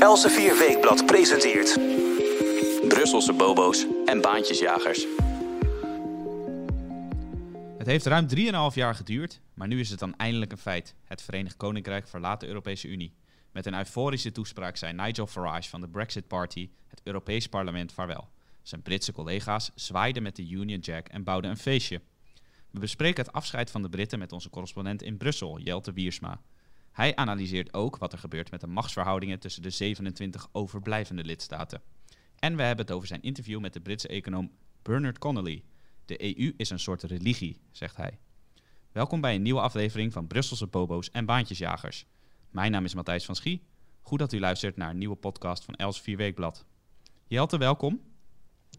Elsevier Weekblad presenteert... Brusselse bobo's en baantjesjagers. Het heeft ruim 3,5 jaar geduurd, maar nu is het dan eindelijk een feit. Het Verenigd Koninkrijk verlaat de Europese Unie. Met een euforische toespraak zei Nigel Farage van de Brexit Party het Europees Parlement vaarwel. Zijn Britse collega's zwaaiden met de Union Jack en bouwden een feestje. We bespreken het afscheid van de Britten met onze correspondent in Brussel, Jelte Wiersma. Hij analyseert ook wat er gebeurt met de machtsverhoudingen tussen de 27 overblijvende lidstaten. En we hebben het over zijn interview met de Britse econoom Bernard Connolly. De EU is een soort religie, zegt hij. Welkom bij een nieuwe aflevering van Brusselse Bobo's en Baantjesjagers. Mijn naam is Matthijs van Schie. Goed dat u luistert naar een nieuwe podcast van Els 4 Weekblad. Jelte, welkom.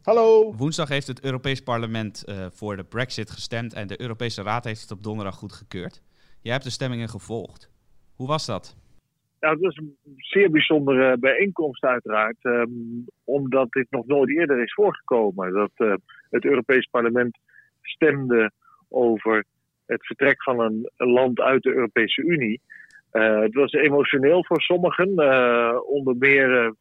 Hallo. Woensdag heeft het Europees Parlement uh, voor de Brexit gestemd en de Europese Raad heeft het op donderdag goedgekeurd. Jij hebt de stemmingen gevolgd. Hoe was dat? Nou, het was een zeer bijzondere bijeenkomst uiteraard, um, omdat dit nog nooit eerder is voorgekomen. Dat uh, het Europees Parlement stemde over het vertrek van een land uit de Europese Unie. Uh, het was emotioneel voor sommigen, onder meer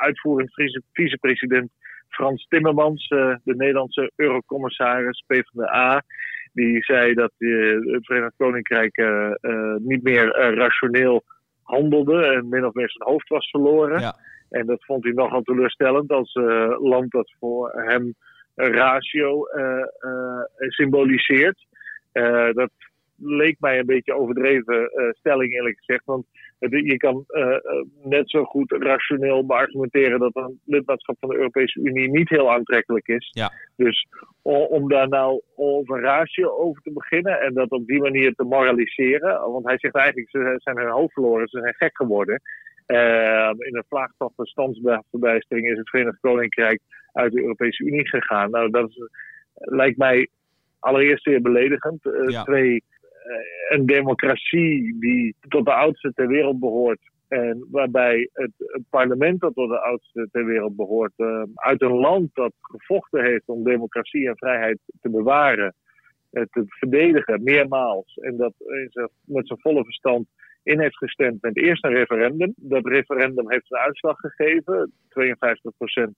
uitvoerend vicepresident Frans Timmermans, de Nederlandse eurocommissaris PvdA die zei dat het Verenigd Koninkrijk uh, uh, niet meer rationeel handelde en min of meer zijn hoofd was verloren. Ja. En dat vond hij nogal teleurstellend als land dat voor hem een ratio symboliseert. dat leek mij een beetje overdreven stelling eerlijk gezegd. Want je kan uh, net zo goed rationeel beargumenteren dat een lidmaatschap van de Europese Unie niet heel aantrekkelijk is. Ja. Dus om daar nou over ratio over te beginnen en dat op die manier te moraliseren. Want hij zegt eigenlijk, ze zijn hun hoofd verloren, ze zijn gek geworden. Uh, in een vlaag van verstandsverbijstering is het Verenigd Koninkrijk uit de Europese Unie gegaan. Nou, dat is, lijkt mij allereerst weer beledigend. Ja. Twee, een democratie die tot de oudste ter wereld behoort. En waarbij het, het parlement dat tot de oudste ter wereld behoort, uh, uit een land dat gevochten heeft om democratie en vrijheid te bewaren, uh, te verdedigen, meermaals. En dat met zijn volle verstand in heeft gestemd met eerst een referendum. Dat referendum heeft een uitslag gegeven. 52%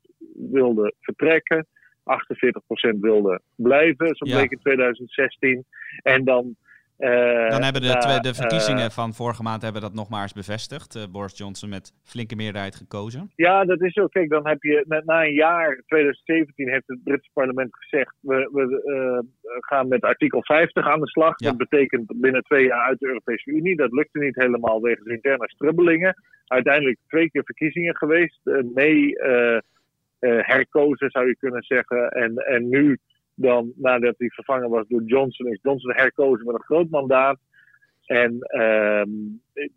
wilde vertrekken, 48% wilde blijven, zo bleek Ja. in 2016. En dan Dan hebben de, twee, de verkiezingen van vorige maand hebben dat nog maar eens bevestigd. Uh, Boris Johnson met flinke meerderheid gekozen. Ja, dat is ook. Kijk, dan heb je na, na, een jaar, 2017, heeft het Britse parlement gezegd: we, we gaan met artikel 50 aan de slag. Ja. Dat betekent binnen twee jaar uit de Europese Unie. Dat lukte niet helemaal wegens interne strubbelingen. Uiteindelijk twee keer verkiezingen geweest. mee herkozen, zou je kunnen zeggen. En, en nu dan nadat hij vervangen was door Johnson, is Johnson herkozen met een groot mandaat. En uh,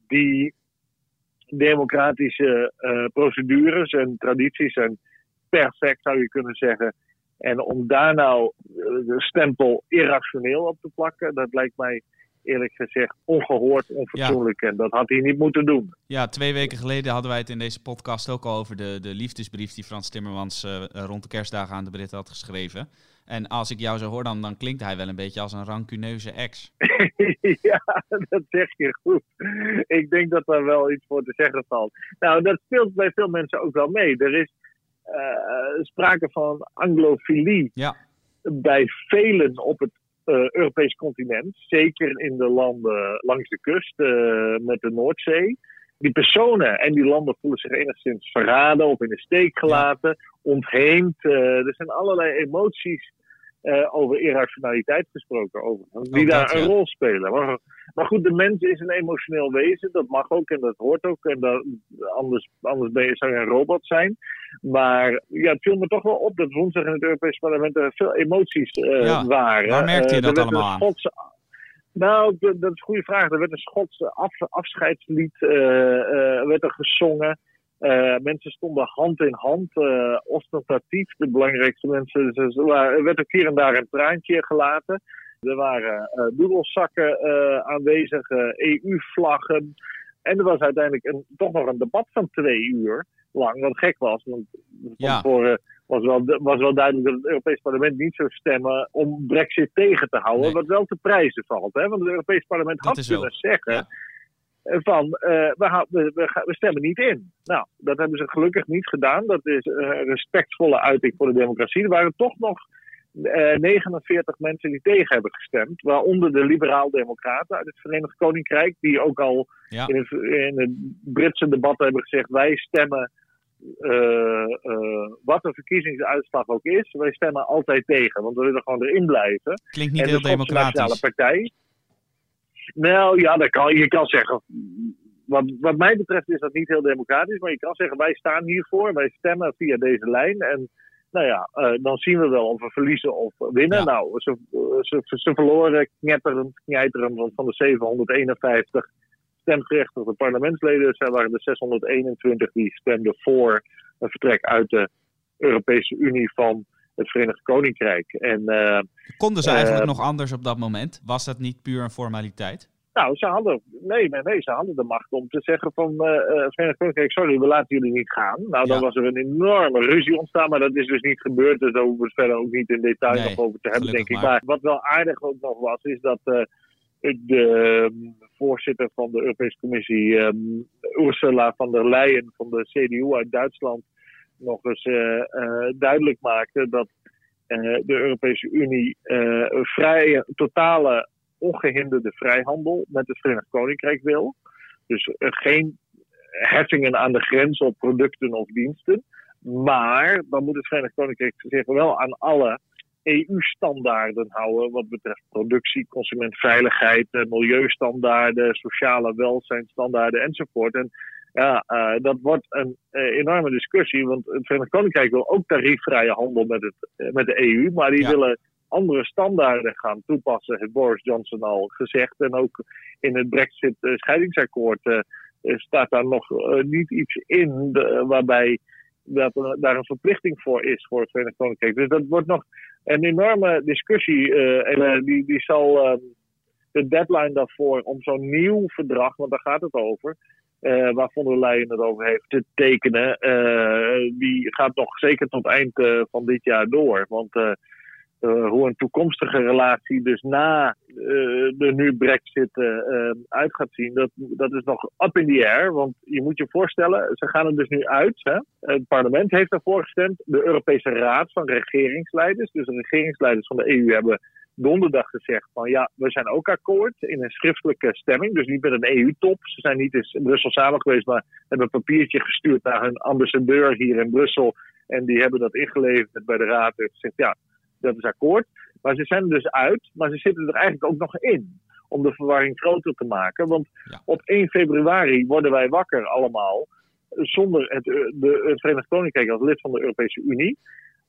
die democratische uh, procedures en tradities zijn perfect, zou je kunnen zeggen. En om daar nou de stempel irrationeel op te plakken, dat lijkt mij eerlijk gezegd ongehoord, onfatsoenlijk. Ja. En dat had hij niet moeten doen. Ja, twee weken geleden hadden wij het in deze podcast ook al over de, de liefdesbrief die Frans Timmermans uh, rond de kerstdagen aan de Britten had geschreven. En als ik jou zo hoor, dan, dan klinkt hij wel een beetje als een rancuneuze ex. ja, dat zeg je goed. Ik denk dat daar wel iets voor te zeggen valt. Nou, dat speelt bij veel mensen ook wel mee. Er is uh, sprake van anglofilie ja. bij velen op het uh, Europees continent. Zeker in de landen langs de kust uh, met de Noordzee. Die personen en die landen voelen zich enigszins verraden of in de steek gelaten, ja. Ontheemd. er zijn allerlei emoties uh, over irrationaliteit gesproken, over, die ook daar een ja. rol spelen. Maar, maar, goed, de mens is een emotioneel wezen, dat mag ook en dat hoort ook. En dat, anders, anders ben je, zou je een robot zijn. Maar ja, het viel me toch wel op dat woensdag in het Europees Parlement er veel emoties uh, ja, waren. Waar merkte je uh, dat allemaal aan? Schotse, nou, dat is een goede vraag. Er werd een Schotse af, afscheidslied werd er gezongen. Uh, mensen stonden hand in hand, uh, ostentatief. De belangrijkste mensen. Ze, ze, er werd ook hier en daar een traantje gelaten. Er waren uh, doedelzakken aanwezig, EU-vlaggen. En er was uiteindelijk een, toch nog een debat van twee uur lang, wat gek was. Want Ja. tevoren was wel, was wel duidelijk dat het Europees Parlement niet zou stemmen om Brexit tegen te houden. Nee. Wat wel te prijzen valt. Hè? Want het Europees Parlement Dat had kunnen zeggen. Ja. Van we, we, we, stemmen niet in. Nou, dat hebben ze gelukkig niet gedaan. Dat is een respectvolle uiting voor de democratie. Er waren toch nog 49 mensen die tegen hebben gestemd. Waaronder de liberaal-democraten uit het Verenigd Koninkrijk. Die ook al in, het, in het Britse debat hebben gezegd: wij stemmen uh, wat de verkiezingsuitslag ook is, wij stemmen altijd tegen, want we willen gewoon erin blijven. Klinkt niet heel democratisch. partij. Nou ja, dat kan, je kan zeggen. Wat, wat mij betreft is dat niet heel democratisch, maar je kan zeggen: wij staan hiervoor, wij stemmen via deze lijn. En nou ja, uh, dan zien we wel of we verliezen of winnen. Nou, ze, ze, ze verloren knetterend, knijterend, want van de 751 stemgerechtigde parlementsleden. Er waren er 621 die stemden voor een vertrek uit de Europese Unie van het Verenigd Koninkrijk. En, uh, Konden ze eigenlijk uh, nog anders op dat moment? Was dat niet puur een formaliteit? Nou, ze hadden, nee, nee, nee, ze hadden de macht om te zeggen van uh, Verenigd Koninkrijk, sorry, we laten jullie niet gaan. Nou, dan was er een enorme ruzie ontstaan, maar dat is dus niet gebeurd. Dus daar hoeven we het verder ook niet in detail nee, nog over te hebben, denk ik. Maar. wat wel aardig ook nog was, is dat de voorzitter van de Europese Commissie, um, Ursula von der Leyen van de CDU uit Duitsland, nog eens uh, uh, duidelijk maakte dat uh, de Europese Unie vrije, totale, ongehinderde vrijhandel met het Verenigd Koninkrijk wil. Dus geen heffingen aan de grens op producten of diensten. Maar dan moet het Verenigd Koninkrijk zich wel aan alle EU-standaarden houden wat betreft productie, consumentveiligheid, eh, milieustandaarden, sociale welzijnstandaarden enzovoort. En ja, uh, dat wordt een uh, enorme discussie, want het Verenigd Koninkrijk wil ook tariefvrije handel met, het, met de EU, maar die ja. willen andere standaarden gaan toepassen, heeft Boris Johnson al gezegd. En ook in het Brexit-scheidingsakkoord staat daar nog niet iets in de, waarbij dat er daar een verplichting voor is voor het Verenigd Koninkrijk. Dus dat wordt nog een enorme discussie. Uh, en uh, die, die zal uh, de deadline daarvoor om zo'n nieuw verdrag, want daar gaat het over, uh, waar von der Leyen het over heeft, te tekenen, die gaat nog zeker tot eind van dit jaar door. Want hoe een toekomstige relatie dus na de nu Brexit uit gaat zien, dat, dat is nog up in the air. Want je moet je voorstellen, ze gaan er dus nu uit. Hè? Het parlement heeft daarvoor gestemd. De Europese Raad van Regeringsleiders, dus de regeringsleiders van de EU, hebben donderdag gezegd van ja, we zijn ook akkoord in een schriftelijke stemming. Dus niet met een EU-top. Ze zijn niet in Brussel samen geweest, maar hebben een papiertje gestuurd naar hun ambassadeur hier in Brussel. En die hebben dat ingeleverd bij de Raad en gezegd ja dat is akkoord. Maar ze zijn er dus uit, maar ze zitten er eigenlijk ook nog in. Om de verwarring groter te maken. Want op 1 februari worden wij wakker allemaal. Zonder het, de, het Verenigd Koninkrijk als lid van de Europese Unie.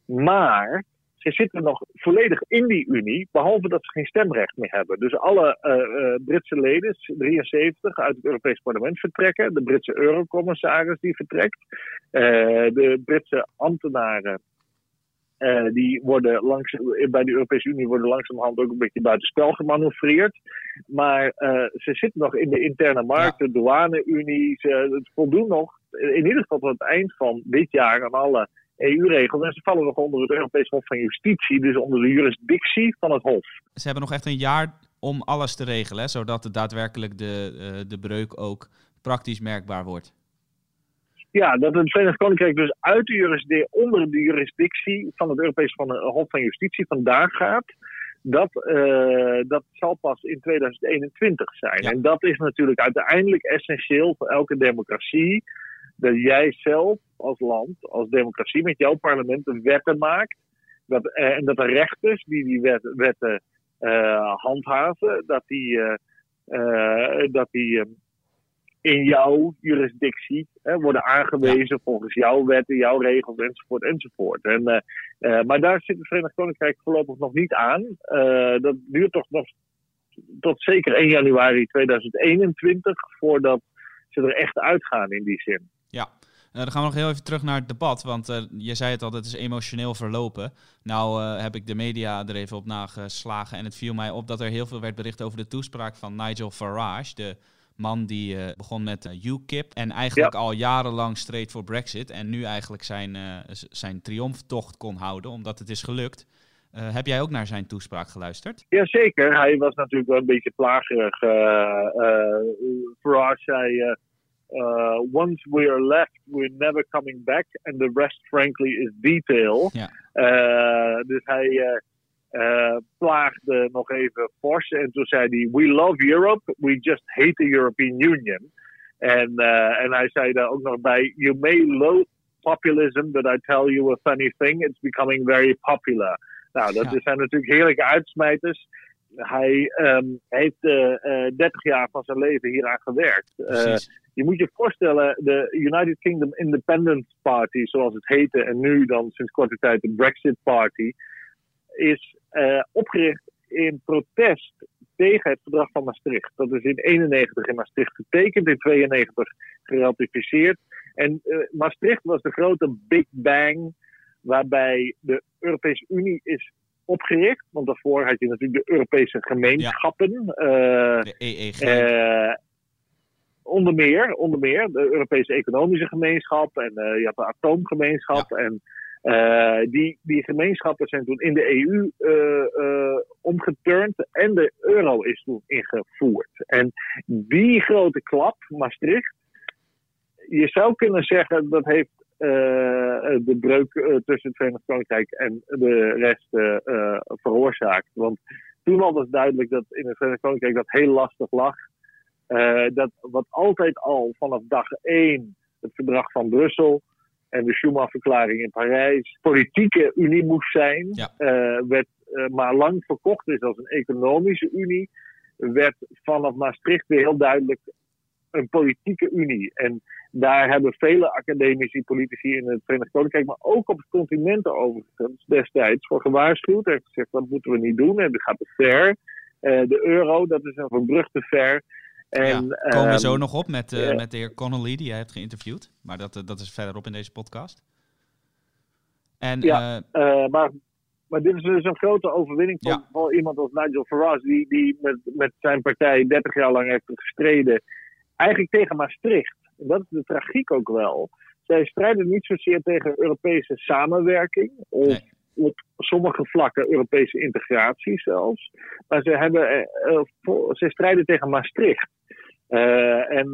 Maar ze zitten nog volledig in die Unie, behalve dat ze geen stemrecht meer hebben. Dus alle uh, uh, Britse leden, 73 uit het Europees Parlement vertrekken. De Britse eurocommissaris die vertrekt. Uh, de Britse ambtenaren uh, die worden langs, bij de Europese Unie worden langzamerhand ook een beetje buitenspel gemanoeuvreerd. Maar uh, ze zitten nog in de interne markt, de douane-Unie. Ze voldoen nog, in ieder geval tot het eind van dit jaar, aan alle EU-regels. En ze vallen nog onder het Europees Hof van Justitie, dus onder de jurisdictie van het Hof. Ze hebben nog echt een jaar om alles te regelen, zodat het daadwerkelijk de, uh, de breuk ook praktisch merkbaar wordt. Ja, dat het Verenigd Koninkrijk dus uit de jurisdictie, onder de jurisdictie van het Europees van het Hof van Justitie vandaag gaat. Dat, uh, dat zal pas in 2021 zijn. En dat is natuurlijk uiteindelijk essentieel voor elke democratie. Dat jij zelf als land, als democratie met jouw parlement wetten maakt. Dat, uh, en dat de rechters die die wet, wetten uh, handhaven, dat die, dat die in jouw jurisdictie hè, worden aangewezen volgens jouw wetten, jouw regels enzovoort enzovoort. En, maar daar zit het Verenigd Koninkrijk voorlopig nog niet aan. Dat duurt toch nog tot zeker 1 januari 2021 voordat ze er echt uitgaan in die zin. Ja, uh, dan gaan we nog heel even terug naar het debat, want uh, je zei het al, het is emotioneel verlopen. Nou uh, heb ik de media er even op nageslagen en het viel mij op dat er heel veel werd bericht over de toespraak van Nigel Farage, de man die begon met UKIP en eigenlijk ja. al jarenlang streed voor Brexit en nu eigenlijk zijn, zijn triomftocht kon houden, omdat het is gelukt. Uh, heb jij ook naar zijn toespraak geluisterd? Jazeker, hij was natuurlijk wel een beetje plagerig. Farage zei, once we are left, we're never coming back. And the rest, frankly, is detail. Ja. dus hij plaagde nog even fors. En toen zei hij, we love Europe, we just hate the European Union. En, en hij zei daar ook nog bij, you may loathe populism, but I tell you a funny thing, it's becoming very popular. Nou, dat ja. zijn natuurlijk heerlijke uitsmijters. Hij um, heeft uh, uh, 30 jaar van zijn leven hieraan gewerkt. Uh, je moet je voorstellen, de United Kingdom Independence Party, zoals het heette, en nu dan sinds korte tijd de Brexit Party, is opgericht in protest tegen het verdrag van Maastricht. Dat is in 91 in Maastricht getekend, in 92 geratificeerd. En uh, Maastricht was de grote Big Bang waarbij de Europese Unie is opgericht. Want daarvoor had je natuurlijk de Europese gemeenschappen. Ja. Uh, de EEG. Uh, onder meer, onder meer de Europese Economische Gemeenschap en je had de Atoomgemeenschap. Ja. En die, die gemeenschappen zijn toen in de EU omgeturnd en de euro is toen ingevoerd. En die grote klap, Maastricht, je zou kunnen zeggen dat heeft uh, de breuk uh, tussen het Verenigd Koninkrijk en de rest uh, veroorzaakt. Want toen al was duidelijk dat in het Verenigd Koninkrijk dat heel lastig lag. dat wat altijd al vanaf dag één het verdrag van Brussel en de Schuman-verklaring in Parijs politieke unie moest zijn, ja. werd maar lang verkocht is als een economische unie, werd vanaf Maastricht weer heel duidelijk een politieke unie. En daar hebben vele academici, politici in het Verenigd Koninkrijk, maar ook op het continent overigens destijds voor gewaarschuwd. En gezegd dat moeten we niet doen en dat gaat te ver. Uh, de euro, dat is een verbrug te ver. En, ja, komen we um, zo nog op met, uh, met de heer Connolly, die jij hebt geïnterviewd. Maar dat, dat is verderop in deze podcast. En, ja, uh, maar, maar dit is dus een grote overwinning Ja. voor iemand als Nigel Farage, die, die met, met zijn partij 30 jaar lang heeft gestreden. Eigenlijk tegen Maastricht. Dat is de tragiek ook wel. Zij strijden niet zozeer tegen Europese samenwerking. Of Nee. op sommige vlakken Europese integratie zelfs. Maar ze, hebben, eh, eh, ze strijden tegen Maastricht. Eh, en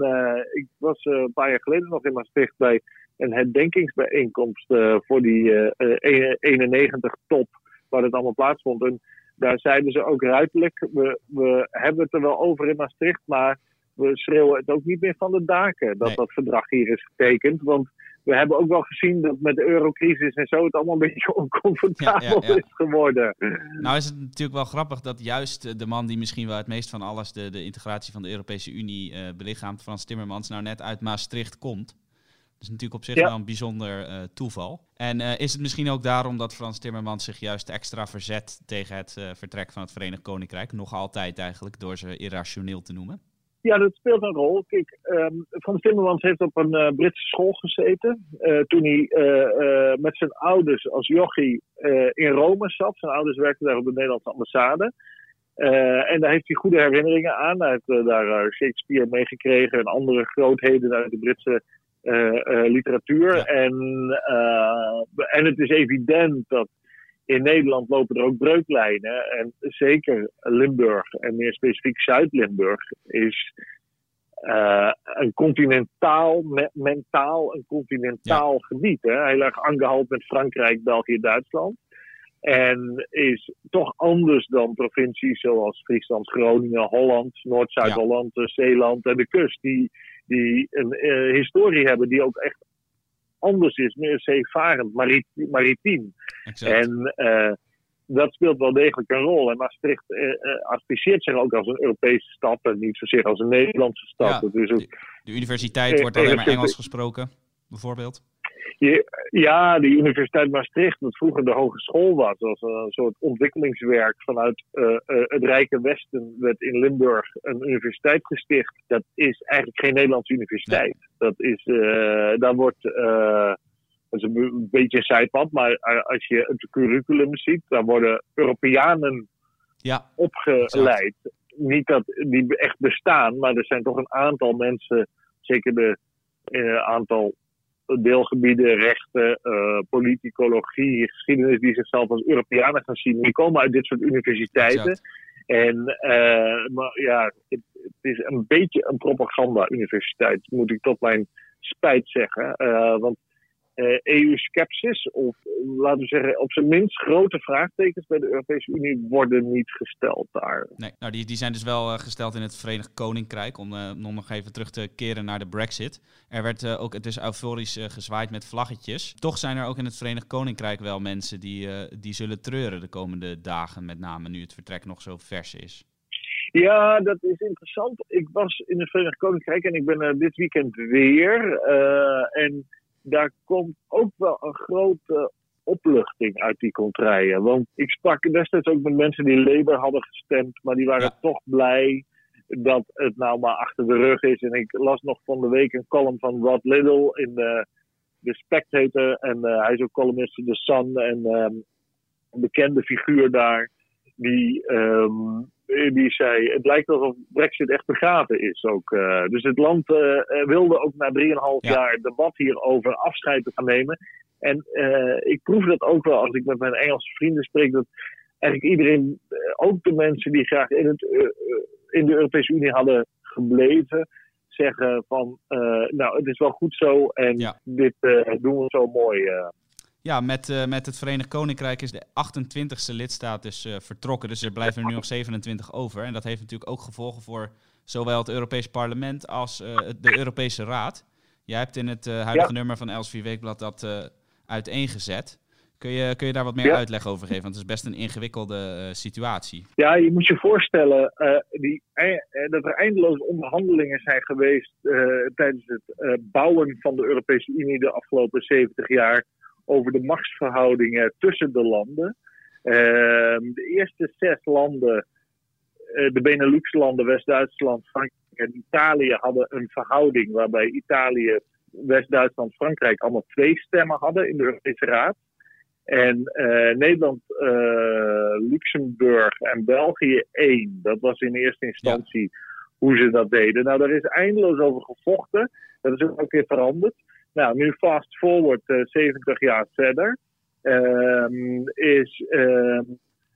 ik was een paar jaar geleden nog in Maastricht bij een herdenkingsbijeenkomst voor die eh, eh, 91-top, waar het allemaal plaatsvond. En daar zeiden ze ook ruidelijk: we, we hebben het er wel over in Maastricht, maar we schreeuwen het ook niet meer van de daken dat Nee. dat verdrag hier is getekend. Want we hebben ook wel gezien dat met de eurocrisis en zo het allemaal een beetje oncomfortabel Ja, ja, ja. is geworden. Nou is het natuurlijk wel grappig dat juist de man die misschien wel het meest van alles de, de integratie van de Europese Unie eh belichaamt, Frans Timmermans, nou net uit Maastricht komt. Dat is natuurlijk op zich wel een bijzonder eh, toeval. En eh, is het misschien ook daarom dat Frans Timmermans zich juist extra verzet tegen het vertrek van het Verenigd Koninkrijk? Nog altijd eigenlijk, door ze irrationeel te noemen. Ja, dat speelt een rol. Kijk, ehm Frans Timmermans heeft op een eh, Britse school gezeten. eh, toen hij eh, met zijn ouders als jochie in Rome zat. Zijn ouders werkten daar op de Nederlandse ambassade. En daar heeft hij goede herinneringen aan. Hij heeft daar Shakespeare meegekregen en andere grootheden uit de Britse literatuur. Ja. En, en het is evident dat in Nederland lopen er ook breuklijnen. En zeker Limburg en meer specifiek Zuid-Limburg is eh, een continentaal, me- mentaal een continentaal gebied. Hè? Heel erg aangehaald met Frankrijk, België, Duitsland. En is toch anders dan provincies zoals Friesland, Groningen, Holland, Noord-Zuid-Holland, Zeeland en de kust. Die, die een eh, historie hebben die ook echt anders is, meer zeevarend, marit- maritiem. Exact. En eh, dat speelt wel degelijk een rol. En Maastricht adviseert zich ook als een Europese stad en niet zozeer als een Nederlandse stad. Ja, is ook, De universiteit wordt alleen maar Engels gesproken, bijvoorbeeld. ja, de Universiteit Maastricht, wat vroeger de hogeschool was, als een soort ontwikkelingswerk vanuit eh, eh, het Rijke Westen, werd in Limburg een universiteit gesticht. Dat is eigenlijk geen Nederlandse universiteit. Dat is, eh, daar wordt. dat is een be- een beetje een zijpad, maar als je het curriculum ziet, daar worden Europeanen Ja, opgeleid. Niet dat die echt bestaan, maar er zijn toch een aantal mensen, zeker de eh, aantal deelgebieden, rechten, uh, politicologie, geschiedenis, die zichzelf als Europeanen gaan zien. Die komen uit dit soort universiteiten. En uh, maar ja, het, het, is een beetje een propaganda-universiteit, moet ik tot mijn spijt zeggen. Uh, want EU-skepsis, eh, e of laten we zeggen op zijn minst grote vraagtekens bij de Europese Unie worden niet gesteld daar. Nee, nou die, die zijn dus wel uh, gesteld in het Verenigd Koninkrijk, om uh, nog even terug te keren naar de Brexit. Er werd ook, het is euforisch gezwaaid met vlaggetjes. Toch zijn er ook in het Verenigd Koninkrijk wel mensen die, die zullen treuren de komende dagen, met name nu het vertrek nog zo vers is. Ja, dat is interessant. Ik was in het Verenigd Koninkrijk en ik ben er dit weekend weer. en daar komt ook wel een grote opluchting uit die contraien. Want ik sprak destijds ook met mensen die Labour hadden gestemd, maar die waren toch blij dat het nou maar achter de rug is. En ik las nog van de week een column van Rod Little in de, de Spectator. En uh, hij is ook columnist in The Sun en um, een bekende figuur daar. Die um, eh, die zei: Het lijkt alsof Brexit echt begraven is. Ook. Uh, dus het land uh, wilde ook na 3,5 ja. jaar debat hierover afscheid te gaan nemen. En uh, ik proef dat ook wel als ik met mijn Engelse vrienden spreek. Dat eigenlijk iedereen, ook de mensen die graag in, het, in de Europese Unie hadden gebleven, zeggen: van nou, het is wel goed zo en ja. dit doen we zo mooi. Ja, met, uh, met het Verenigd Koninkrijk is de 28e lidstaat dus uh, vertrokken. Dus er blijven er nu nog 27 over. En dat heeft natuurlijk ook gevolgen voor zowel het Europees Parlement als uh, de Europese Raad. Jij hebt in het huidige ja. nummer van Elsevier Weekblad dat uiteengezet. Kun je, kun je daar wat meer ja. uitleg over geven? Want het is best een ingewikkelde situatie. Ja, je moet je voorstellen die, dat er eindeloze onderhandelingen zijn geweest tijdens het bouwen van de Europese Unie de afgelopen 70 jaar over de machtsverhoudingen tussen de landen. Ehm, de eerste zes landen, uh, de Benelux-landen, West-Duitsland, Frankrijk en Italië, hadden een verhouding waarbij Italië, West-Duitsland, Frankrijk allemaal twee stemmen hadden in de Europese Raad. En uh, Nederland, uh, Luxemburg en België één. Dat was in eerste instantie ja. hoe ze dat deden. Nou, daar is eindeloos over gevochten. Dat is ook weer veranderd. Nou, nu fast forward uh, eh, 70 jaar verder, uh, is uh,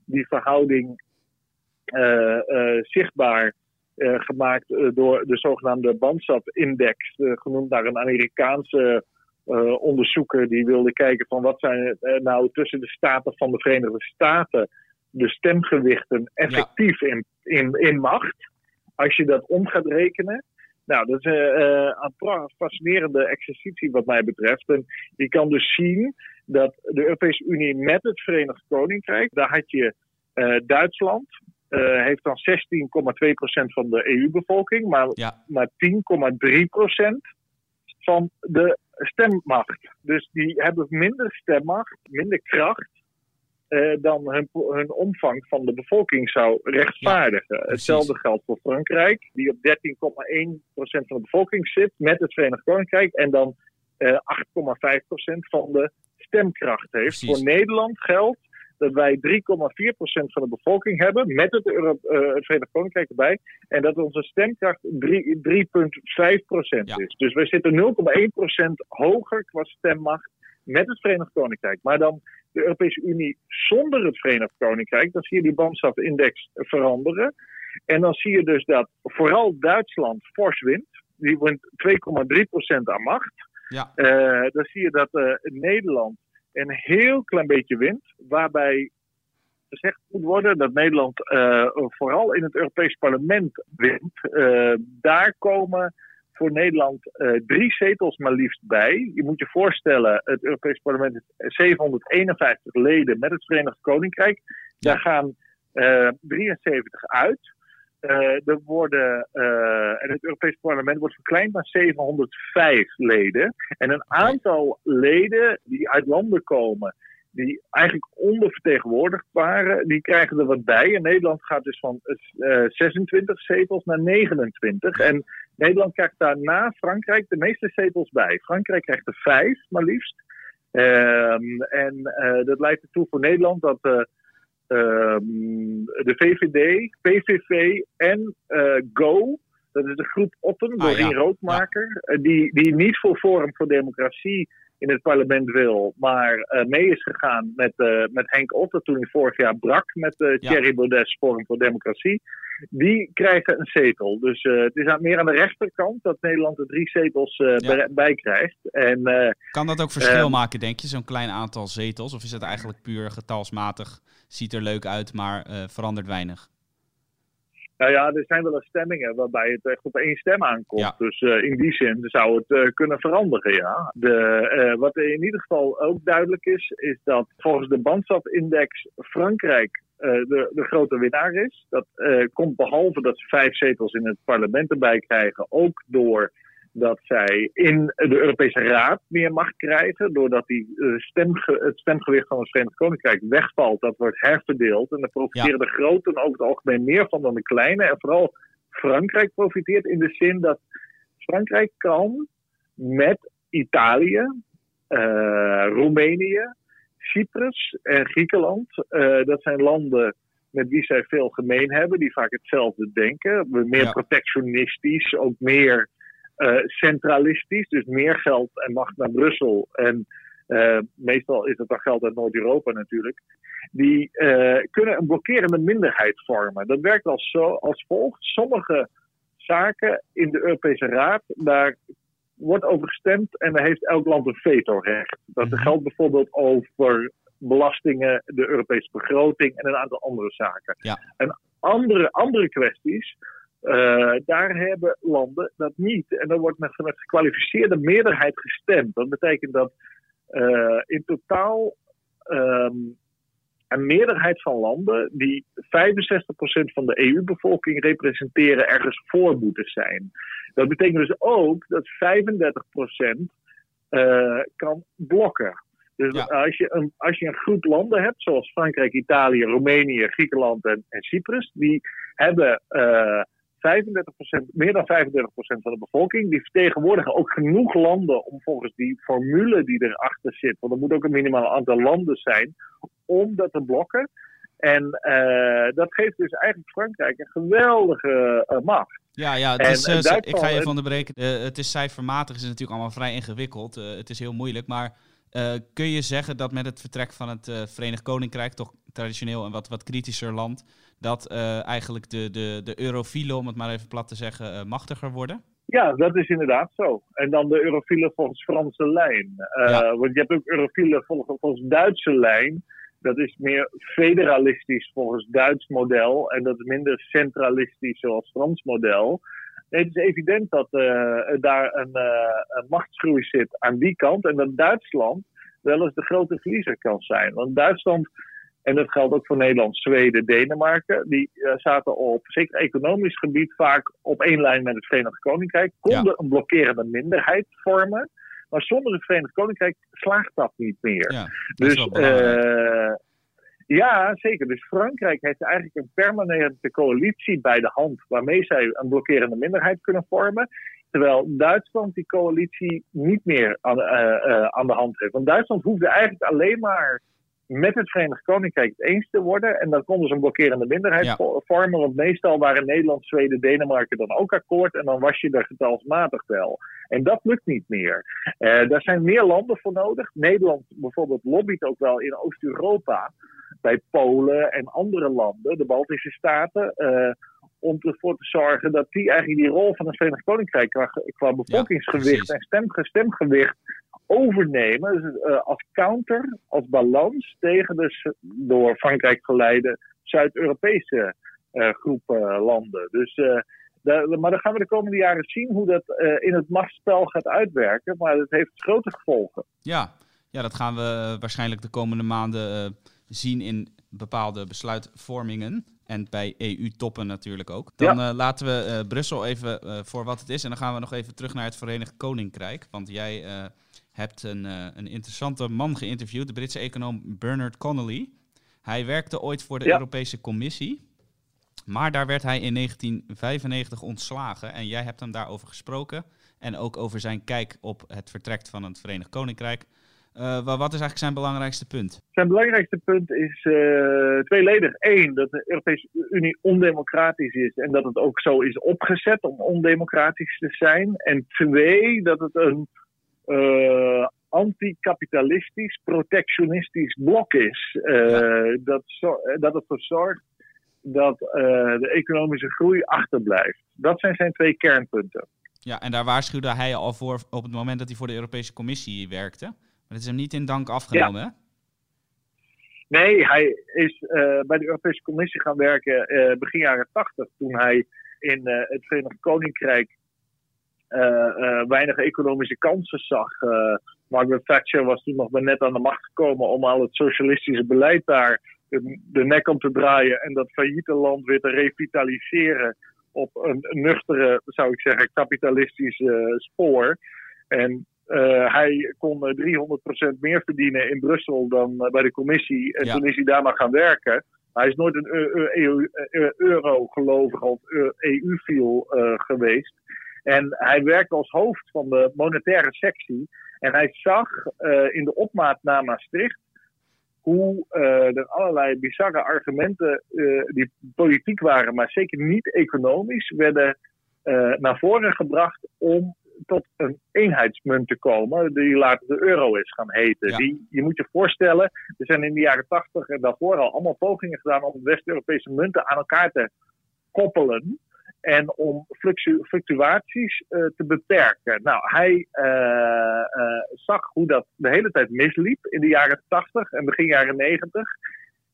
die verhouding uh, zichtbaar gemaakt door de zogenaamde Bandsap-index, genoemd naar een Amerikaanse onderzoeker die wilde kijken van wat zijn nou tussen de staten van de Verenigde Staten de stemgewichten effectief ja. in, in, in macht. Als je dat om gaat rekenen, nou, dat is uh, een fascinerende exercitie wat mij betreft. En je kan dus zien dat de Europese Unie met het Verenigd Koninkrijk, daar had je uh, Duitsland, uh, heeft dan 16,2% van de EU-bevolking, maar, ja. maar 10,3% van de stemmacht. Dus die hebben minder stemmacht, minder kracht uh, dan hun, hun, omvang van de bevolking zou rechtvaardigen. Ja, Hetzelfde geldt voor Frankrijk, die op 13,1% van de bevolking zit met het Verenigd Koninkrijk en dan uh, eh, 8,5% van de stemkracht heeft. Voor Nederland geldt dat wij 3,4% van de bevolking hebben, met het, Euro uh, het Verenigd Koninkrijk erbij. En dat onze stemkracht 3,5% ja. is. Dus wij zitten 0,1% hoger qua stemmacht met het Verenigd Koninkrijk. Maar dan de Europese Unie zonder het Verenigd Koninkrijk, dan zie je die bandstafindex veranderen. En dan zie je dus dat vooral Duitsland fors wint. Die wint 2,3% aan macht. Ja. Uh, dan zie je dat uh, Nederland een heel klein beetje wint. Waarbij gezegd moet worden dat Nederland uh, vooral in het Europees Parlement wint. daar komen voor Nederland uh, drie zetels maar liefst bij. Je moet je voorstellen, het Europees Parlement heeft 751 leden met het Verenigd Koninkrijk. Daar gaan uh, eh, 73 uit. Uh, er worden, en het Europees Parlement wordt verkleind naar 705 leden. En een aantal leden die uit landen komen die eigenlijk ondervertegenwoordigd waren, die krijgen er wat bij. En Nederland gaat dus van uh, 26 zetels naar 29. En Nederland krijgt daarna Frankrijk de meeste zetels bij. Frankrijk krijgt er vijf, maar liefst. Um, en uh, dat leidt ertoe voor Nederland dat uh, um, de VVD, PVV en uh, GO, Dat is de groep Otten, Ah, Doreen ja. Roodmaker, eh, die, die niet voor Forum voor Democratie in het parlement wil, maar eh, mee is gegaan met, eh, met Henk Otten toen hij vorig jaar brak met eh Ja. Thierry Baudet Forum voor Democratie. Die krijgen een zetel. Dus het is aan, meer aan de rechterkant dat Nederland er drie zetels Ja. bij, krijgt. En Kan dat ook verschil Ehm. maken, denk je, zo'n klein aantal zetels? Of is het eigenlijk puur getalsmatig, ziet er leuk uit, maar verandert weinig? Nou ja, er zijn wel eens stemmingen waarbij het echt op één stem aankomt. Ja. Dus eh, in die zin zou het eh, kunnen veranderen, ja. De, eh, wat in ieder geval ook duidelijk is, is dat volgens de Bandsaf-index Frankrijk de, de grote winnaar is. Dat komt behalve dat ze vijf zetels in het parlement erbij krijgen, ook door dat zij in de Europese Raad meer macht krijgen, doordat die, eh, stemge- het stemgewicht van het Verenigd Koninkrijk wegvalt. Dat wordt herverdeeld en daar profiteren de groten over het algemeen meer van dan de kleine. En vooral Frankrijk profiteert in de zin dat Frankrijk kan met Italië, eh, Roemenië, Cyprus en Griekenland, eh, dat zijn landen met wie zij veel gemeen hebben, die vaak hetzelfde denken. Meer Ja. protectionistisch, ook meer centralistisch, dus meer geld en macht naar Brussel. En eh, meestal is het dan geld uit Noord-Europa natuurlijk. Die eh, kunnen een blokkerende minderheid vormen. Dat werkt als, zo, als volgt. Sommige zaken in de Europese Raad, daar wordt over gestemd en daar heeft elk land een vetorecht. Dat Mhm. geldt bijvoorbeeld over belastingen, de Europese begroting en een aantal andere zaken. Ja. En andere, andere kwesties, eh, daar hebben landen dat niet. En dan wordt met, met gekwalificeerde meerderheid gestemd. Dat betekent dat eh, in totaal ehm, een meerderheid van landen die 65% van de EU-bevolking representeren ergens voor moeten zijn. Dat betekent dus ook dat 35% eh, kan blokken. Dus Ja. als, je een, als je een groep landen hebt, zoals Frankrijk, Italië, Roemenië, Griekenland en, en Cyprus, die hebben 35%, meer dan 35% van de bevolking. Die vertegenwoordigen ook genoeg landen om volgens die formule die erachter zit, want er moet ook een minimaal aantal landen zijn, om dat te blokken. En eh, dat geeft dus eigenlijk Frankrijk een geweldige eh, macht. Ja, ja het En, is, eh, ik ga je van de breken. Het is cijfermatig, is natuurlijk allemaal vrij ingewikkeld. Het is heel moeilijk. Maar kun je zeggen dat met het vertrek van het Verenigd Koninkrijk, toch traditioneel een wat, wat kritischer land, dat eh, eigenlijk de, de, de eurofielen, om het maar even plat te zeggen, eh, machtiger worden? Ja, dat is inderdaad zo. En dan de eurofielen volgens Franse lijn. Eh, Ja. Want je hebt ook eurofielen volgens, volgens Duitse lijn. Dat is meer federalistisch volgens Duits model. En dat is minder centralistisch zoals Frans model. Nee, het is evident dat daar een, een machtsgroei zit aan die kant. En dat Duitsland wel eens de grote verliezer kan zijn. Want Duitsland, en dat geldt ook voor Nederland, Zweden, Denemarken, die eh, zaten op zeker economisch gebied vaak op één lijn met het Verenigd Koninkrijk, konden een blokkerende minderheid vormen. Maar zonder het Verenigd Koninkrijk slaagt dat niet meer. Ja, dat is Dus eh, ja, zeker. Dus Frankrijk heeft eigenlijk een permanente coalitie bij de hand waarmee zij een blokkerende minderheid kunnen vormen. Terwijl Duitsland die coalitie niet meer aan, eh, aan de hand heeft. Want Duitsland hoefde eigenlijk alleen maar met het Verenigd Koninkrijk het eens te worden. En dan konden ze een blokkerende minderheid Ja. vormen. Want meestal waren Nederland, Zweden, Denemarken dan ook akkoord. En dan was je er getalsmatig wel. En dat lukt niet meer. Eh, daar zijn meer landen voor nodig. Nederland bijvoorbeeld lobbyt ook wel in Oost-Europa. Bij Polen en andere landen, de Baltische Staten. eh, om ervoor te zorgen dat die eigenlijk die rol van het Verenigd Koninkrijk qua, qua bevolkingsgewicht en stem, stemgewicht overnemen. Dus, eh, als counter, als balans tegen de door Frankrijk geleide Zuid-Europese eh, groep eh, landen. Dus, maar dan gaan we de komende jaren zien hoe dat in het machtsspel gaat uitwerken. Maar het heeft grote gevolgen. Ja. ja, dat gaan we waarschijnlijk de komende maanden zien in bepaalde besluitvormingen. En bij EU-toppen natuurlijk ook. Dan laten we Brussel even voor wat het is. En dan gaan we nog even terug naar het Verenigd Koninkrijk. Want jij hebt een, eh, een interessante man geïnterviewd, de Britse econoom Bernard Connolly. Hij werkte ooit voor de Ja. Europese Commissie. Maar daar werd hij in 1995 ontslagen. En jij hebt hem daarover gesproken. En ook over zijn kijk op het vertrek van het Verenigd Koninkrijk. Uh, wat is eigenlijk zijn belangrijkste punt? Zijn belangrijkste punt is uh, tweeledig. Eén, dat de Europese Unie ondemocratisch is en dat het ook zo is opgezet om ondemocratisch te zijn. En twee, dat het een anticapitalistisch, protectionistisch blok is. Ja. dat, dat ervoor zorgt dat de economische groei achterblijft. Dat zijn zijn twee kernpunten. Ja, en daar waarschuwde hij al voor op het moment dat hij voor de Europese Commissie werkte. Maar dat is hem niet in dank afgenomen, hè? Nee, hij is uh, bij de Europese Commissie gaan werken uh, begin jaren 80, toen hij in uh, het Verenigd Koninkrijk weinig economische kansen zag. Margaret Thatcher was toen nog maar net aan de macht gekomen om al het socialistische beleid daar de, nek om te draaien en dat failliete land weer te revitaliseren op een nuchtere, zou ik zeggen, kapitalistische spoor. En uh, hij kon 300% meer verdienen in Brussel dan bij de commissie. En ja. toen is hij daar maar gaan werken. Hij is nooit een euro-gelovig of EU-fiel uh, geweest. En hij werkte als hoofd van de monetaire sectie. En hij zag in de opmaat naar Maastricht hoe uh, er allerlei bizarre argumenten uh, die politiek waren, maar zeker niet economisch, werden naar voren gebracht om tot een eenheidsmunt te komen, die later de euro is gaan heten. Ja. Die, je moet je voorstellen, er zijn in de jaren tachtig en daarvoor al allemaal pogingen gedaan om West-Europese munten aan elkaar te koppelen. En om fluctu fluctuaties uh, te beperken. Nou, hij uh, uh, zag hoe dat de hele tijd misliep in de jaren 80 en begin jaren 90.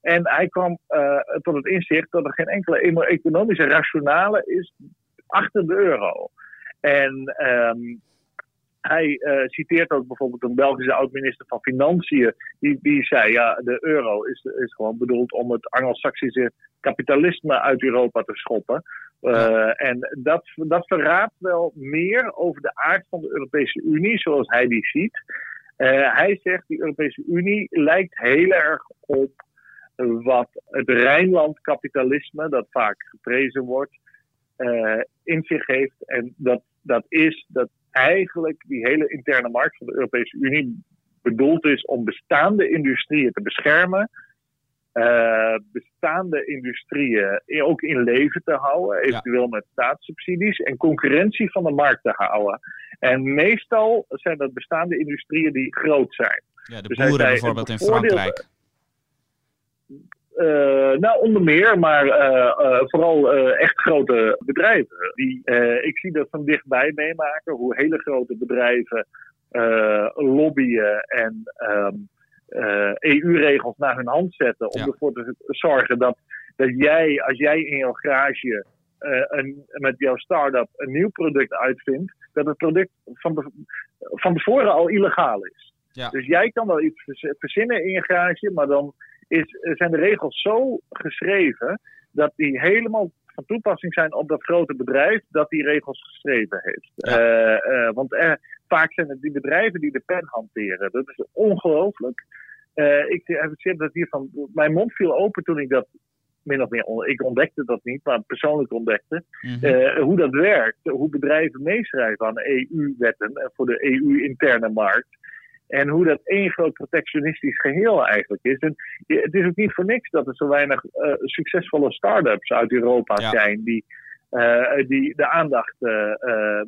En hij kwam tot het inzicht dat er geen enkele economische rationale is achter de euro. En um, hij citeert ook bijvoorbeeld een Belgische oud-minister van Financiën. Die, die zei: ja, de euro is, is gewoon bedoeld om het Anglo-Saxische kapitalisme uit Europa te schoppen. Uh, en dat, dat verraadt wel meer over de aard van de Europese Unie, zoals hij die ziet. Uh, hij zegt, die Europese Unie lijkt heel erg op wat het Rijnland-kapitalisme, dat vaak geprezen wordt, uh, in zich heeft. En dat, dat is dat eigenlijk die hele interne markt van de Europese Unie bedoeld is om bestaande industrieën te beschermen uh, bestaande industrieën ook in leven te houden, eventueel ja. met staatssubsidies, en concurrentie van de markt te houden. En meestal zijn dat bestaande industrieën die groot zijn. Ja, de dus boeren bijvoorbeeld in Frankrijk. Uh, nou, onder meer, maar uh, vooral echt grote bedrijven. Die, ik zie dat van dichtbij meemaken, hoe hele grote bedrijven lobbyen en um, uh, EU-regels naar hun hand zetten. Om ja. ervoor te zorgen dat, dat jij, als jij in jouw garage uh, een, met jouw start-up een nieuw product uitvindt, dat het product van, van tevoren al illegaal is. Ja. Dus jij kan wel iets verzinnen in je garage, maar dan is, zijn de regels zo geschreven dat die helemaal van toepassing zijn op dat grote bedrijf dat die regels geschreven heeft. Ja. Uh, want er, vaak zijn het die bedrijven die de pen hanteren. Dat is ongelooflijk. Uh, ik heb het dat hiervan. Mijn mond viel open toen ik dat min of meer. Ik ontdekte dat niet, maar persoonlijk ontdekte. Mm -hmm. uh, hoe dat werkt. Hoe bedrijven meeschrijven aan EU-wetten voor de EU-interne markt. En hoe dat één groot protectionistisch geheel eigenlijk is. En het is ook niet voor niks dat er zo weinig uh, succesvolle start-ups uit Europa ja. zijn. die, die de aandacht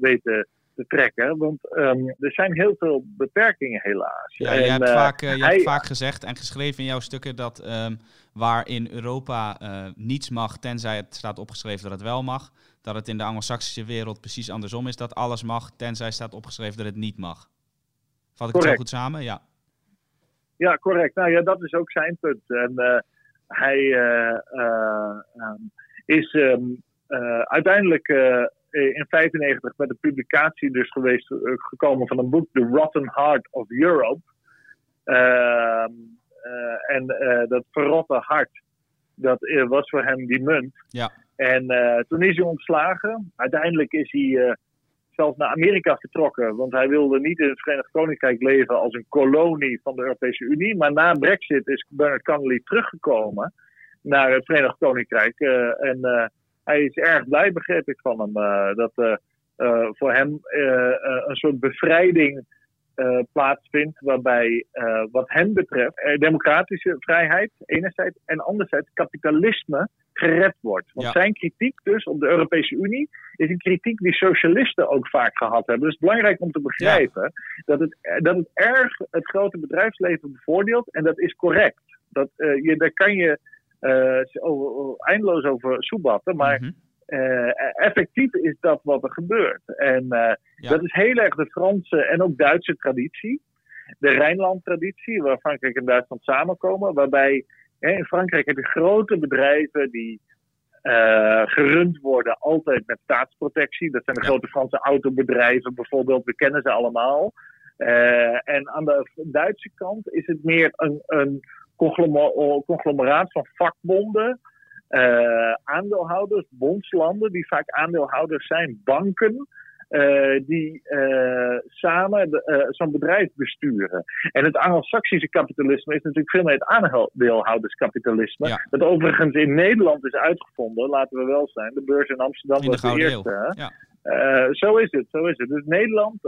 weten te trekken. Want um, er zijn heel veel beperkingen helaas. Ja, je, en, hebt, uh, vaak, uh, je hij, hebt vaak gezegd en geschreven in jouw stukken dat um, waar in Europa uh, niets mag, tenzij het staat opgeschreven dat het wel mag, dat het in de Anglo-Saxische wereld precies andersom is, dat alles mag, tenzij staat opgeschreven dat het niet mag. Vat ik correct. het zo goed samen? Ja. Ja, correct. Nou ja, dat is ook zijn punt. En hij um, is uiteindelijk in 95 met de publicatie dus geweest, uh, gekomen van een boek, The Rotten Heart of Europe. Uh, uh, en dat verrotte hart, dat was voor hem die munt. Ja. En toen is hij ontslagen. Uiteindelijk is hij zelfs naar Amerika vertrokken, want hij wilde niet in het Verenigd Koninkrijk leven als een kolonie van de Europese Unie. Maar na Brexit is Bernard Connolly teruggekomen naar het Verenigd Koninkrijk. en hij is erg blij, begreep ik van hem. Uh, dat uh, uh, voor hem een soort bevrijding plaatsvindt, waarbij wat hen betreft democratische vrijheid enerzijds en anderzijds kapitalisme gered wordt. Want ja. zijn kritiek dus op de Europese Unie is een kritiek die socialisten ook vaak gehad hebben. Dus het is belangrijk om te begrijpen ja. dat, het, dat het erg het grote bedrijfsleven bevoordeelt en dat is correct. Dat, je, daar kan je eindeloos over soebatten, maar... Mm -hmm. Uh, effectief is dat wat er gebeurt. En uh, ja. dat is heel erg de Franse en ook Duitse traditie. De Rijnland-traditie, waar Frankrijk en Duitsland samenkomen. Waarbij hè, in Frankrijk heb je grote bedrijven die uh, gerund worden altijd met staatsprotectie. Dat zijn de ja. grote Franse autobedrijven bijvoorbeeld, we kennen ze allemaal. en aan de Duitse kant is het meer een, een conglomeraat van vakbonden. Uh, aandeelhouders, bondslanden die vaak aandeelhouders zijn, banken. Uh, die uh, samen zo'n bedrijf besturen. En het Anglo-Saxische kapitalisme is natuurlijk veel meer het aandeelhouderskapitalisme. Ja. Dat overigens in Nederland is uitgevonden, laten we wel zijn. De beurs in Amsterdam in was de, de eerste. Ja. zo is het, zo is het. Dus Nederland,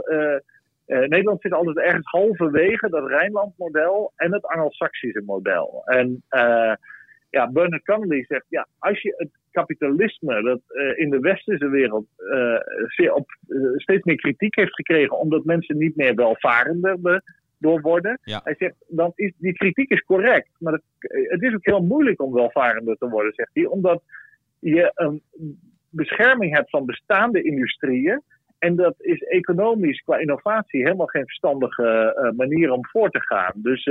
Nederland zit altijd ergens halverwege dat Rijnland-model en het Anglo-Saxische model. En ja, Bernard Connolly zegt, ja, als je het kapitalisme dat uh, in de westerse wereld op, steeds meer kritiek heeft gekregen, omdat mensen niet meer welvarender door worden. Ja. Hij zegt, dan is, die kritiek is correct, maar het, het is ook heel moeilijk om welvarender te worden, zegt hij, omdat je een bescherming hebt van bestaande industrieën. En dat is economisch qua innovatie helemaal geen verstandige manier om voor te gaan. Dus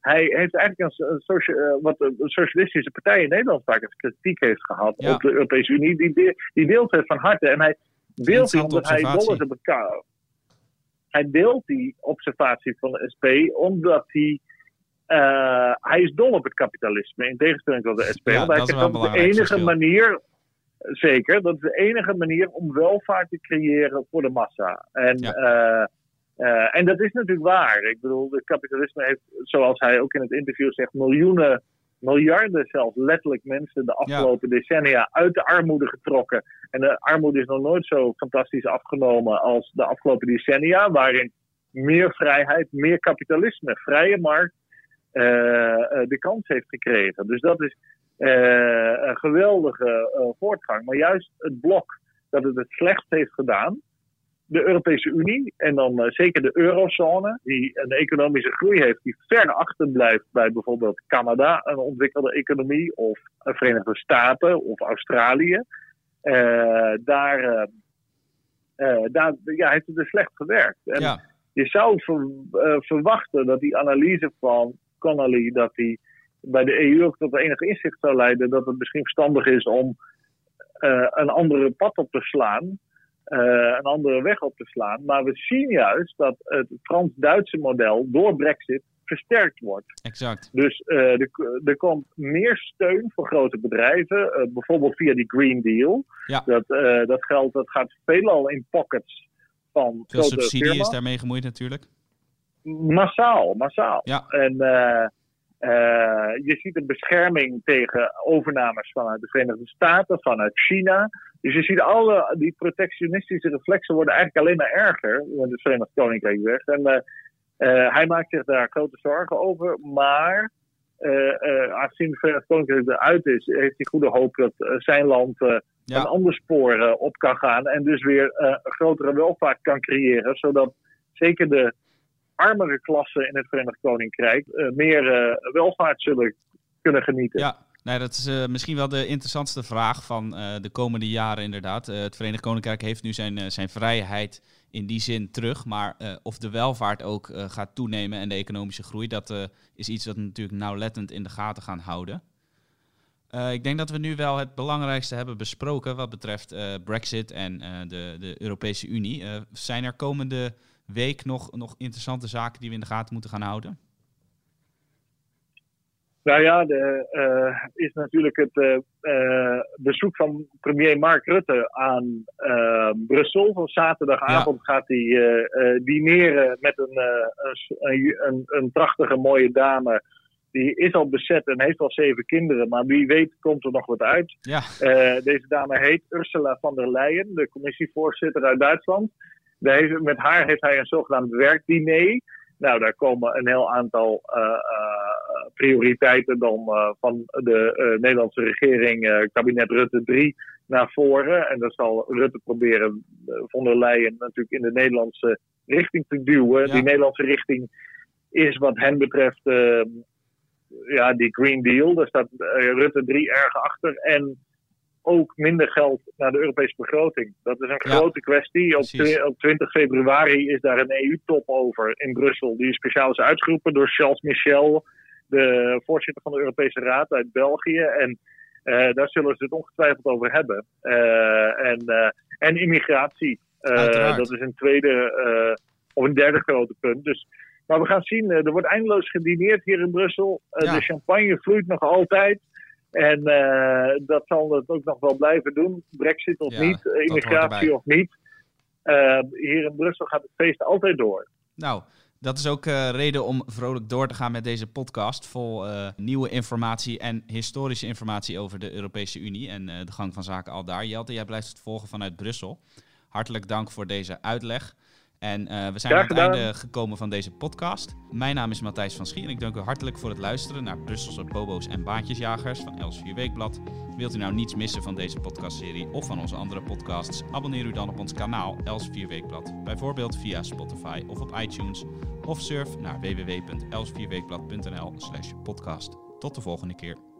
hij heeft eigenlijk een, socia wat de socialistische partij in Nederland vaak als kritiek heeft gehad Ja. op de Europese Unie. Die, de- die deelt het van harte. En hij deelt die omdat hij dol is observatie. op elkaar. Hij deelt die observatie van de SP omdat hij. eh, hij is dol op het kapitalisme, in tegenstelling tot de SP. Ja, want hij dat is wel een de enige verschil. manier, zeker, dat is de enige manier om welvaart te creëren voor de massa. En, Ja. eh, eh, en dat is natuurlijk waar. Ik bedoel, het kapitalisme heeft, zoals hij ook in het interview zegt, miljoenen, miljarden zelfs letterlijk mensen de afgelopen decennia uit de armoede getrokken. En de armoede is nog nooit zo fantastisch afgenomen als de afgelopen decennia, waarin meer vrijheid, meer kapitalisme, vrije markt de kans heeft gekregen. Dus dat is eh, een geweldige eh, voortgang. Maar juist het blok dat het het slecht heeft gedaan, de Europese Unie en dan eh, zeker de eurozone, die een economische groei heeft die ver achterblijft bij bijvoorbeeld Canada, een ontwikkelde economie, of de Verenigde Staten of Australië. Eh, daar, eh, eh, daar ja, heeft het dus slecht gewerkt. En Ja, je zou ver- eh, verwachten dat die analyse van Connolly, dat die bij de EU ook tot enig inzicht zou leiden dat het misschien verstandig is om eh, een andere pad op te slaan, eh, een andere weg op te slaan. Maar we zien juist dat het Frans-Duitse model door Brexit versterkt wordt. exact. Dus eh, er, er komt meer steun voor grote bedrijven, bijvoorbeeld via die Green Deal. Ja. Dat, dat geld dat gaat veelal in pockets van Veel grote subsidie firma's. is daarmee gemoeid natuurlijk. Massaal, massaal. Ja. En eh, eh, je ziet een bescherming tegen overnames vanuit de Verenigde Staten, vanuit China. Dus je ziet alle die protectionistische reflexen worden eigenlijk alleen maar erger met het Verenigd Koninkrijk weg. En eh, hij maakt zich daar grote zorgen over. Maar eh, eh, aangezien het Verenigd Koninkrijk eruit is, heeft hij goede hoop dat zijn land Ja. een ander spoor op kan gaan. En dus weer een grotere welvaart kan creëren. Zodat zeker de armere klassen in het Verenigd Koninkrijk eh, meer eh, welvaart zullen kunnen genieten. Ja, nee, dat is eh, misschien wel de interessantste vraag van de komende jaren inderdaad. Het Verenigd Koninkrijk heeft nu zijn, zijn vrijheid in die zin terug. Maar of de welvaart ook gaat toenemen en de economische groei, dat is iets dat we natuurlijk nauwlettend in de gaten gaan houden. Ik denk dat we nu wel het belangrijkste hebben besproken wat betreft Brexit en de, de Europese Unie. Zijn er komende week nog, nog interessante zaken die we in de gaten moeten gaan houden? Nou ja, er eh, is natuurlijk het eh, eh, bezoek van premier Mark Rutte aan Brussel. Van zaterdagavond gaat hij dineren met een, een, een, een, prachtige mooie dame. Die is al bezet en heeft al zeven kinderen, maar wie weet komt er nog wat uit. Ja, deze dame heet Ursula von der Leyen, de commissievoorzitter uit Duitsland. Met haar heeft hij een zogenaamd werkdiner. Nou, daar komen een heel aantal prioriteiten dan van de Nederlandse regering, kabinet Rutte 3, naar voren. En dan zal Rutte proberen von der Leyen natuurlijk in de Nederlandse richting te duwen. Die Nederlandse richting is wat hen betreft ja, die Green Deal. Daar staat Rutte 3 erg achter. En ook minder geld naar de Europese begroting. Dat is een grote kwestie. Op, op, 20 februari is daar een EU-top over in Brussel. Die speciaal is uitgeroepen door Charles Michel, de voorzitter van de Europese Raad uit België. En uh, daar zullen ze het ongetwijfeld over hebben. Uh, en, uh, en immigratie. dat is een tweede of een derde grote punt. Dus, maar we gaan zien. er wordt eindeloos gedineerd hier in Brussel. De champagne vloeit nog altijd. En uh, dat zal het ook nog wel blijven doen. Brexit of niet, immigratie of niet. Uh, hier in Brussel gaat het feest altijd door. Nou, dat is ook uh, reden om vrolijk door te gaan met deze podcast. Vol nieuwe informatie en historische informatie over de Europese Unie en de gang van zaken al daar. Jelte, jij blijft het volgen vanuit Brussel. Hartelijk dank voor deze uitleg. En uh, we zijn aan het einde gekomen van deze podcast. Mijn naam is Matthijs van Schie en ik dank u hartelijk voor het luisteren naar Brusselse bobo's en baantjesjagers van Elsevier Weekblad. Wilt u nou niets missen van deze podcastserie of van onze andere podcasts? Abonneer u dan op ons kanaal Elsevier Weekblad. Bijvoorbeeld via Spotify of op iTunes. Of surf naar www.elsevierweekblad.nl slash podcast. Tot de volgende keer.